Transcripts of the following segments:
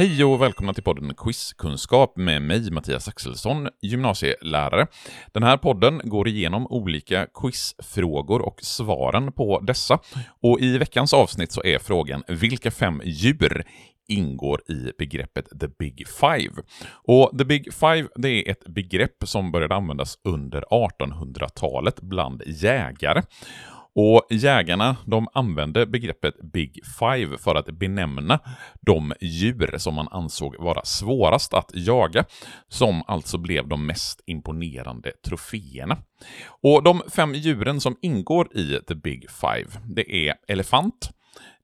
Hej och välkomna till podden Quizkunskap med mig, Mattias Axelsson, gymnasielärare. Den här podden går igenom olika quizfrågor och svaren på dessa. Och i veckans avsnitt så är frågan vilka fem djur ingår i begreppet the big five. Och the big five det är ett begrepp som började användas under 1800-talet bland jägare. Och jägarna de använde begreppet Big Five för att benämna de djur som man ansåg vara svårast att jaga, som alltså blev de mest imponerande troféerna. Och de fem djuren som ingår i The Big Five, det är elefant,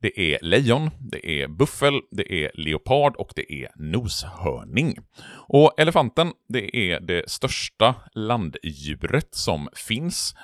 det är lejon, det är buffel, det är leopard och det är noshörning. Och elefanten, det är det största landdjuret som finns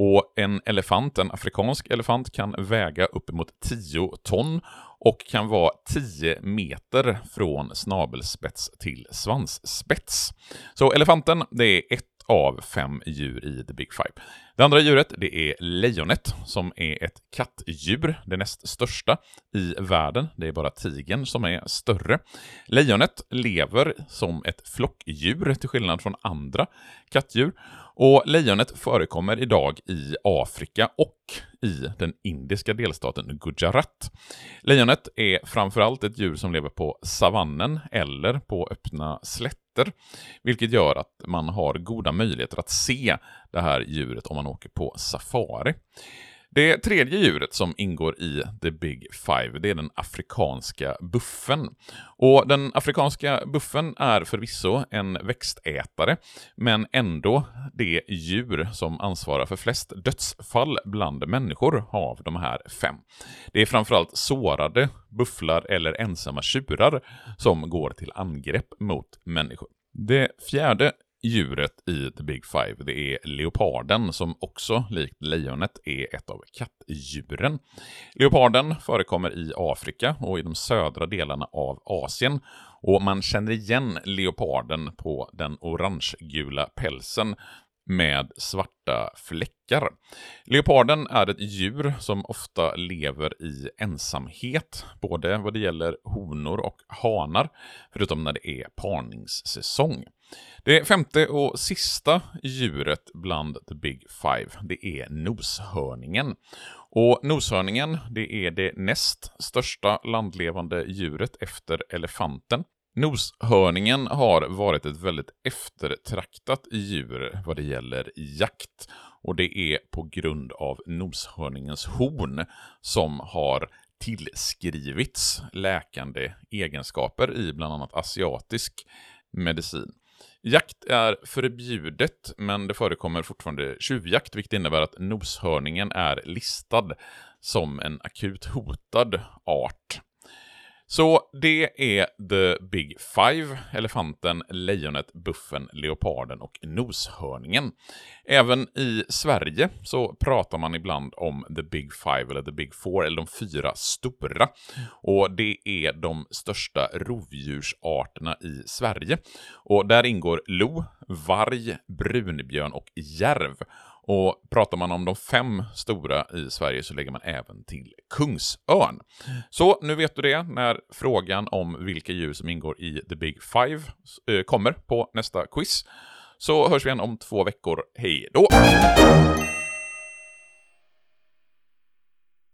och en elefant, en afrikansk elefant, kan väga uppemot 10 ton och kan vara 10 meter från snabelspets till svansspets. Så elefanten, det är ett av fem djur i The Big Five. Det andra djuret det är lejonet, som är ett kattdjur, det näst största i världen. Det är bara tigern som är större. Lejonet lever som ett flockdjur, till skillnad från andra kattdjur. Och lejonet förekommer idag i Afrika och i den indiska delstaten Gujarat. Lejonet är framförallt ett djur som lever på savannen eller på öppna meter, vilket gör att man har goda möjligheter att se det här djuret om man åker på safari. Det tredje djuret som ingår i the big five, det är den afrikanska buffen. Och den afrikanska buffen är förvisso en växtätare, men ändå det djur som ansvarar för flest dödsfall bland människor av de här fem. Det är framförallt sårade bufflar eller ensamma tjurar som går till angrepp mot människor. Det fjärde djuret i The Big Five, det är leoparden som också, likt lejonet, är ett av kattdjuren. Leoparden förekommer i Afrika och i de södra delarna av Asien. Och man känner igen leoparden på den orangegula pälsen med svarta fläckar. Leoparden är ett djur som ofta lever i ensamhet, både vad det gäller honor och hanar, förutom när det är parningssäsong. Det femte och sista djuret bland the big five, det är noshörningen. Och noshörningen, det är det näst största landlevande djuret efter elefanten. Noshörningen har varit ett väldigt eftertraktat djur vad det gäller jakt. Och det är på grund av noshörningens horn som har tillskrivits läkande egenskaper i bland annat asiatisk medicin. Jakt är förbjudet, men det förekommer fortfarande tjuvjakt, vilket innebär att noshörningen är listad som en akut hotad art. Så det är the big five, elefanten, lejonet, buffen, leoparden och noshörningen. Även i Sverige så pratar man ibland om the big five eller the big four, eller de fyra stora. Och det är de största rovdjursarterna i Sverige. Och där ingår lo, varg, brunbjörn och järv. Och pratar man om de fem stora i Sverige så lägger man även till kungsörn. Så nu vet du det när frågan om vilka djur som ingår i the big five eh, kommer på nästa quiz. Så hörs vi igen om två veckor. Hej då!